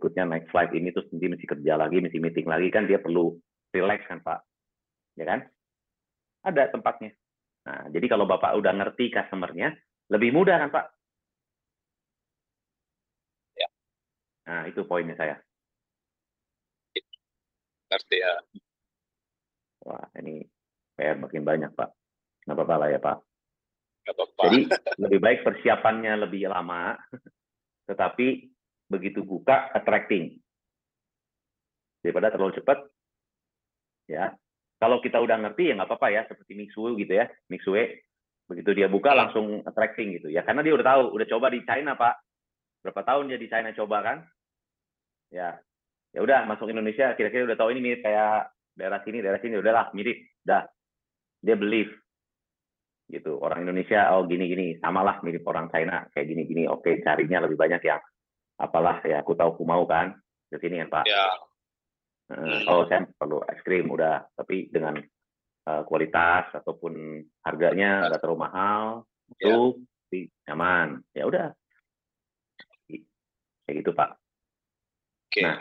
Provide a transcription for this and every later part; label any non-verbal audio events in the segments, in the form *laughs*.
berikutnya naik flight ini terus nanti mesti kerja lagi, mesti meeting lagi kan dia perlu relax kan Pak, ya kan? Ada tempatnya. Nah, jadi kalau Bapak udah ngerti customer-nya, lebih mudah kan Pak? Ya. Nah, itu poinnya saya. Ngerti ya. Wah, ini PR makin banyak Pak. Nggak apa-apa lah ya Pak. Nggak apa-apa. Jadi *laughs* lebih baik persiapannya lebih lama, tetapi begitu buka attracting. Daripada terlalu cepat. Ya, kalau kita udah ngerti ya nggak apa-apa ya, seperti Mixue gitu ya, Mixue begitu dia buka langsung attracting gitu ya, karena dia udah tahu, udah coba di China Pak, berapa tahun dia di China coba kan, ya, ya udah masuk Indonesia, kira-kira udah tahu ini mirip kayak daerah sini, daerah sini, udahlah mirip, dah, dia believe. Gitu orang Indonesia oh gini gini samalah mirip orang China kayak gini gini oke carinya lebih banyak yang apalah ya aku tahu aku mau kan ke sini kan Pak Ya, Eh, oh saya perlu es krim udah tapi dengan eh, kualitas ataupun harganya nggak terlalu mahal Ya. itu tapi nyaman ya udah kayak gitu Pak oke. Nah.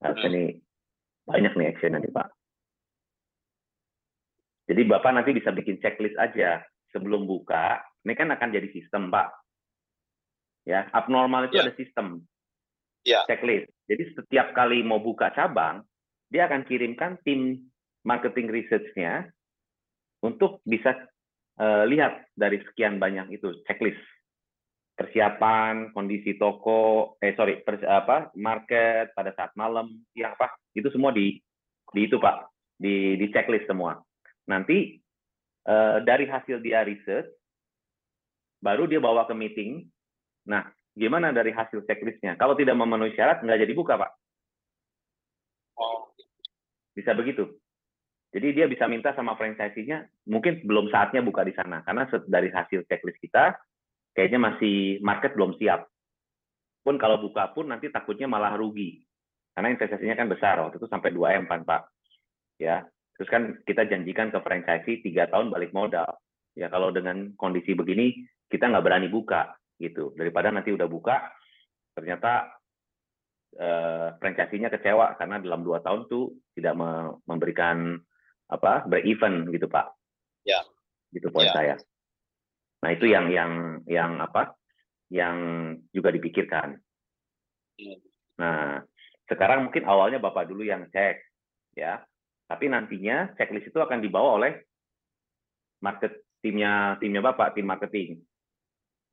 Harusnya *laughs* Hmm. nih banyak nih action nanti Pak. Jadi Bapak nanti bisa bikin checklist aja sebelum buka. Ini kan akan jadi sistem Pak. Ya, abnormal itu Ya. ada sistem. Ya. Checklist. Jadi setiap kali mau buka cabang, dia akan kirimkan tim marketing research-nya untuk bisa eh, lihat dari sekian banyak itu checklist persiapan, kondisi toko, eh sorry, pers- apa market pada saat malam, siang apa, itu semua di di itu Pak, di di checklist semua. Nanti eh, dari hasil dia research, baru dia bawa ke meeting. Nah, gimana dari hasil checklistnya? Kalau tidak memenuhi syarat, nggak jadi buka Pak. Oh, Bisa begitu. Jadi dia bisa minta sama franchisee-nya, mungkin belum saatnya buka di sana, karena dari hasil checklist kita, kayaknya masih market belum siap. Pun kalau buka pun nanti takutnya malah rugi. Karena investasinya kan besar, waktu itu sampai 2M kan Pak. Ya, terus kan kita janjikan ke franchisee tiga tahun balik modal. Ya kalau dengan kondisi begini, kita nggak berani buka gitu. Daripada nanti udah buka, ternyata eh, franchisee-nya kecewa karena dalam dua tahun tuh tidak me- memberikan apa break even gitu Pak. Ya. Gitu poin Ya. saya. Nah itu yang yang yang apa? Yang juga dipikirkan. Hmm. Nah sekarang mungkin awalnya Bapak dulu yang cek ya. Tapi nantinya checklist itu akan dibawa oleh market timnya timnya Bapak, tim marketing.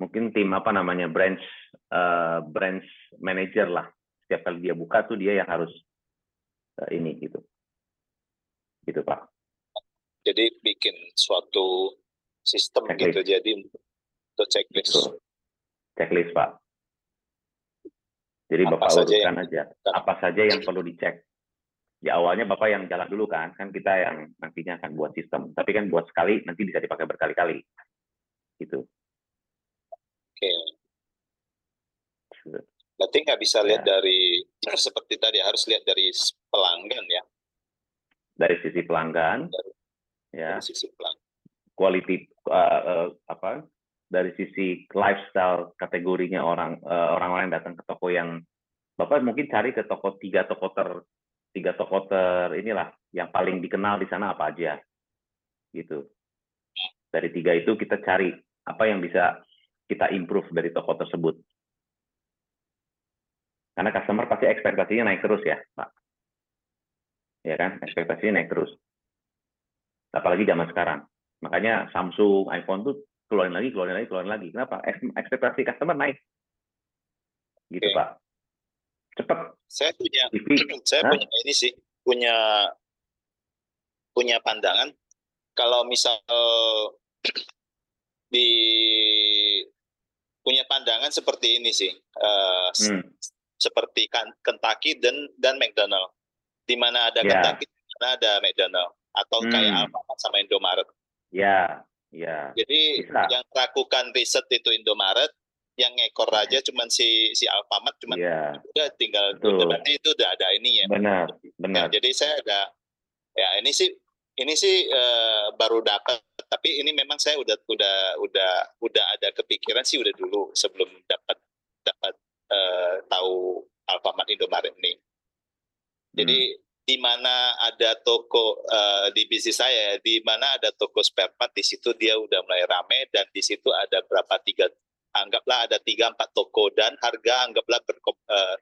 Mungkin tim apa namanya branch eh, branch manager lah. Setiap kali dia buka tuh dia yang harus eh, ini gitu. Gitu Pak. jadi bikin suatu sistem Checklist. gitu. Jadi untuk checklist. Betul. Checklist Pak. Jadi Apa Bapak saja urutkan yang aja apa saja yang perlu dicek. Ya awalnya Bapak yang jalan dulu kan, kan kita yang nantinya akan buat sistem. Tapi kan buat sekali nanti bisa dipakai berkali-kali. Gitu. Oke. Berarti nggak bisa lihat Ya. dari *clears throat* seperti tadi harus lihat dari pelanggan ya, Dari sisi pelanggan, ya, dari sisi pelanggan. quality uh, uh, apa dari sisi lifestyle kategorinya orang uh, orang-orang yang datang ke toko yang bapak mungkin cari ke toko tiga toko ter tiga toko ter inilah yang paling dikenal di sana apa aja gitu dari tiga itu kita cari apa yang bisa kita improve dari toko tersebut karena customer pasti ekspektasinya naik terus ya pak ya kan ekspektasinya naik terus apalagi zaman sekarang makanya Samsung, iPhone tuh keluarin lagi, keluarin lagi, keluarin lagi. Kenapa? Eks- Ekspektasi customer naik. Gitu, Oke. Pak. Cepet. Saya punya TV. *clears throat* saya Hah? punya ini sih, punya punya pandangan kalau misal *clears throat* di punya pandangan seperti ini sih, eh, s- Hmm. seperti kan Kentucky dan dan McDonald, di mana ada Ya. Kentucky, di mana ada McDonald, atau kayak Hmm. Alfamart sama Indomaret. Ya, ya. Jadi Bisa. yang lakukan riset itu Indomaret, yang ngekor aja cuman si si Alfamart cuman Ya, udah tinggal berarti itu udah ada benar, Ya, benar. jadi saya agak ya ini sih ini sih eh, baru dapat, tapi ini memang saya udah udah udah udah ada kepikiran sih udah dulu sebelum dapat dapat eh, tahu Alfamart Indomaret ini. Jadi di mana ada toko eh, di bisnis saya, di mana ada toko spare part, di situ dia udah mulai rame dan di situ ada berapa tiga, anggaplah ada tiga empat toko dan harga anggaplah berkom, eh,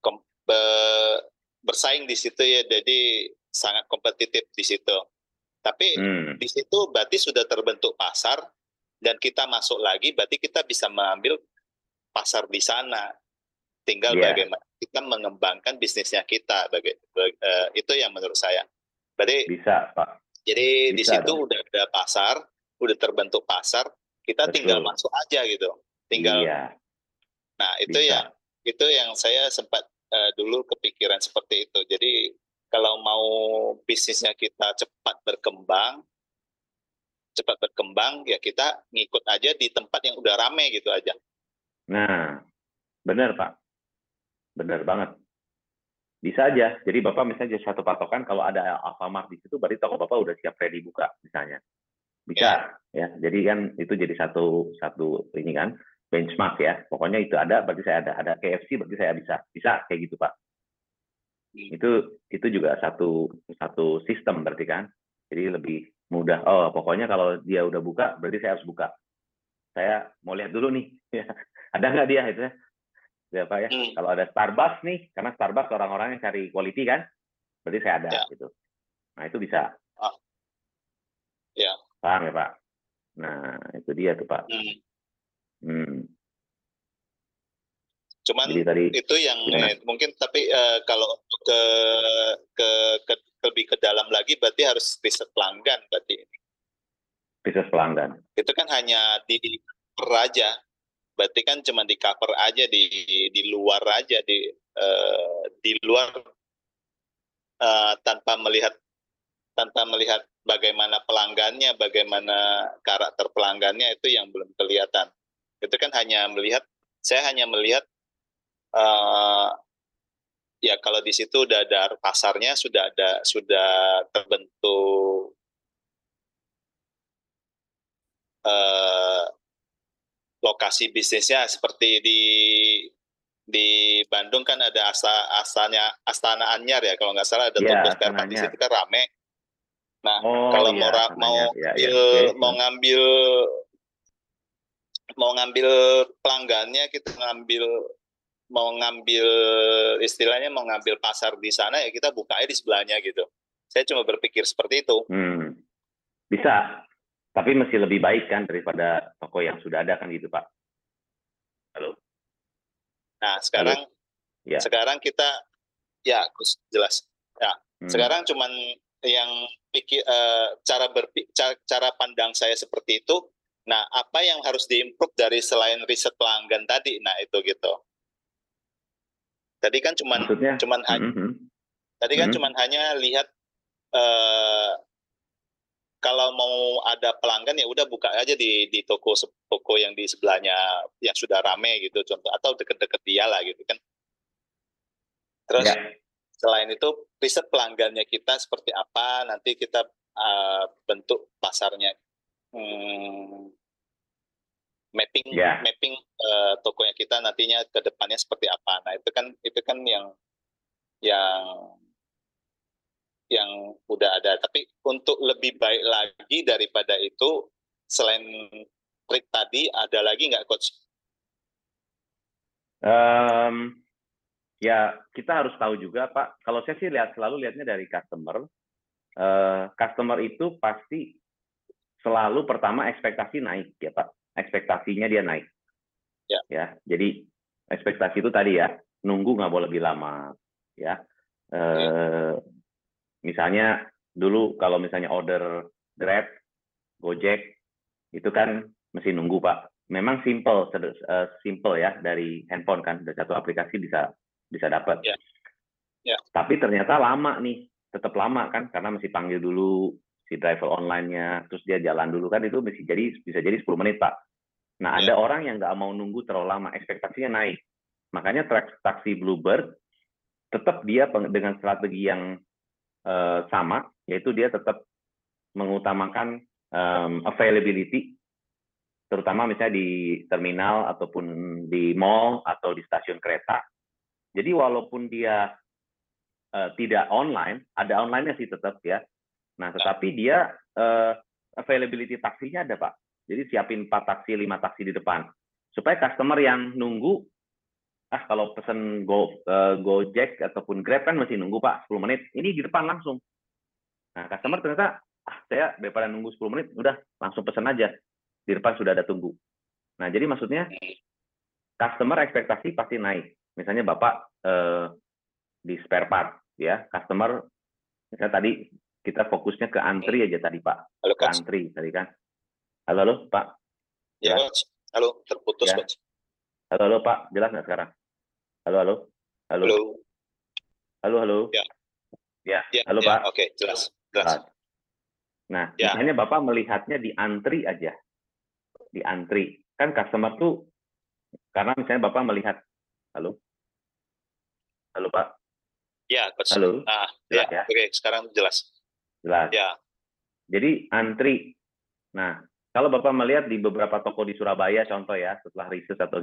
kom- be- bersaing di situ ya, jadi sangat kompetitif di situ. Tapi Hmm. di situ berarti sudah terbentuk pasar dan kita masuk lagi, berarti kita bisa mengambil pasar di sana. Tinggal Iya. bagaimana kita mengembangkan bisnisnya kita, baga- bag- eh, itu yang menurut saya. Berarti Bisa, Pak. jadi di Bisa situ dong. udah ada pasar, udah terbentuk pasar, kita tinggal Betul. masuk aja gitu. Tinggal Iya. Nah, itu Bisa. yang itu yang saya sempat eh, dulu kepikiran seperti itu. Jadi kalau mau bisnisnya kita cepat berkembang, cepat berkembang, ya kita ngikut aja di tempat yang udah rame gitu aja. Nah, benar Pak. Benar banget. Bisa aja. Jadi Bapak misalnya jadi satu patokan kalau ada Alfamart di situ berarti toko Bapak udah siap ready buka misalnya. Bisa ya. Jadi kan itu jadi satu satu ini kan benchmark ya. Pokoknya itu ada berarti saya ada. Ada KFC berarti saya bisa. Bisa kayak gitu Pak. Itu itu juga satu satu sistem berarti kan. Jadi lebih mudah. Oh, pokoknya kalau dia udah buka berarti saya harus buka. Saya mau lihat dulu nih. *laughs* ada nggak dia itu ya? Ya, Pak ya. Hmm. Kalau ada Starbucks nih, karena Starbucks orang-orang yang cari quality kan, berarti saya ada Ya. gitu. Nah itu bisa. Ah. Ya. Paham ya Pak? Nah itu dia tuh Pak. Hmm. Hmm. Cuman Jadi tadi itu yang eh, mungkin tapi eh, kalau ke, ke ke lebih ke dalam lagi berarti harus riset pelanggan berarti. bisnis pelanggan. itu kan hanya di cover aja berarti kan cuma di cover aja di di luar aja di eh, di luar eh, tanpa melihat tanpa melihat bagaimana pelanggannya bagaimana karakter pelanggannya itu yang belum kelihatan itu kan hanya melihat saya hanya melihat eh, ya kalau di situ udah ada pasarnya sudah ada sudah terbentuk eh, lokasi bisnisnya seperti di di Bandung kan ada asa asanya Astana Anyar ya kalau nggak salah ada Iya, toko spare part di situ kan rame. Nah Oh kalau iya, mau ra- namanya. mau Iya, iya. Oke. mau ngambil mau ngambil pelanggannya kita ngambil mau ngambil istilahnya mau ngambil pasar di sana ya kita buka aja di sebelahnya gitu. Saya cuma berpikir seperti itu. Hmm. Bisa. Tapi masih lebih baik kan daripada toko yang sudah ada kan gitu Pak. Halo. Nah sekarang Ya. sekarang kita ya jelas Hmm. sekarang cuman yang pikir eh, cara berpi cara, cara pandang saya seperti itu nah apa yang harus diimprove dari selain riset pelanggan tadi nah itu gitu tadi kan cuman Maksudnya? cuman hanya Hmm, tadi kan Hmm. cuman hanya lihat eh kalau mau ada pelanggan ya udah buka aja di di toko toko yang di sebelahnya yang sudah rame gitu contoh atau deket-deket dia lah gitu kan terus Ya. selain itu riset pelanggannya kita seperti apa nanti kita uh, bentuk pasarnya Hmm, mapping Ya. mapping uh, tokonya kita nantinya ke depannya seperti apa nah itu kan itu kan yang yang yang udah ada tapi untuk lebih baik lagi daripada itu selain trik tadi ada lagi nggak coach Em, ya kita harus tahu juga Pak. Kalau saya sih lihat selalu lihatnya dari customer. Eh, customer itu pasti selalu pertama ekspektasi naik ya Pak. Ekspektasinya dia naik. Ya. Ya. Jadi ekspektasi itu tadi ya nunggu nggak boleh lebih lama. Ya. Eh, misalnya dulu kalau misalnya order Grab, Gojek itu kan mesti nunggu Pak memang simple eh, simple ya dari handphone kan dari satu aplikasi bisa bisa dapat. Ya. Ya. Tapi ternyata lama nih, tetap lama kan karena mesti panggil dulu si driver online-nya, terus dia jalan dulu kan itu mesti jadi bisa jadi 10 menit pak. Nah Ya. ada orang yang nggak mau nunggu terlalu lama, ekspektasinya naik. Makanya taksi Bluebird tetap dia dengan strategi yang eh, sama, yaitu dia tetap mengutamakan um, availability, terutama misalnya di terminal ataupun di mall atau di stasiun kereta. Jadi walaupun dia uh, tidak online, ada online-nya sih tetap ya. Nah, tetapi dia uh, availability taksinya ada Pak. Jadi siapin 4 taksi, 5 taksi di depan. Supaya customer yang nunggu, ah kalau pesen Go, uh, Gojek ataupun Grab kan masih nunggu Pak 10 menit, ini di depan langsung. Nah, customer ternyata, ah saya daripada nunggu 10 menit, udah langsung pesan aja. Di depan sudah ada tunggu. Nah, jadi maksudnya customer ekspektasi pasti naik. Misalnya Bapak eh, di spare part, ya, customer, misalnya tadi kita fokusnya ke antri aja tadi Pak, Halo, ke Coach. antri tadi kan. Halo, halo Pak, Ya. Coach. Halo, terputus, Ya. Coach. halo, halo Pak, jelas nggak sekarang? Halo, halo, halo, Halo. halo, halo. Ya. Ya, Ya, halo ya, Pak. Oke, jelas. Jelas. Nah, Ya. misalnya Bapak melihatnya di antri aja. Di antri. Kan customer tuh, karena misalnya Bapak melihat, halo? Halo Pak? Ya, Coach. Halo? Ah, Jelas ya. ya? Oke, sekarang jelas. Jelas. Ya. Jadi antri. Nah, kalau Bapak melihat di beberapa toko di Surabaya contoh ya, setelah riset atau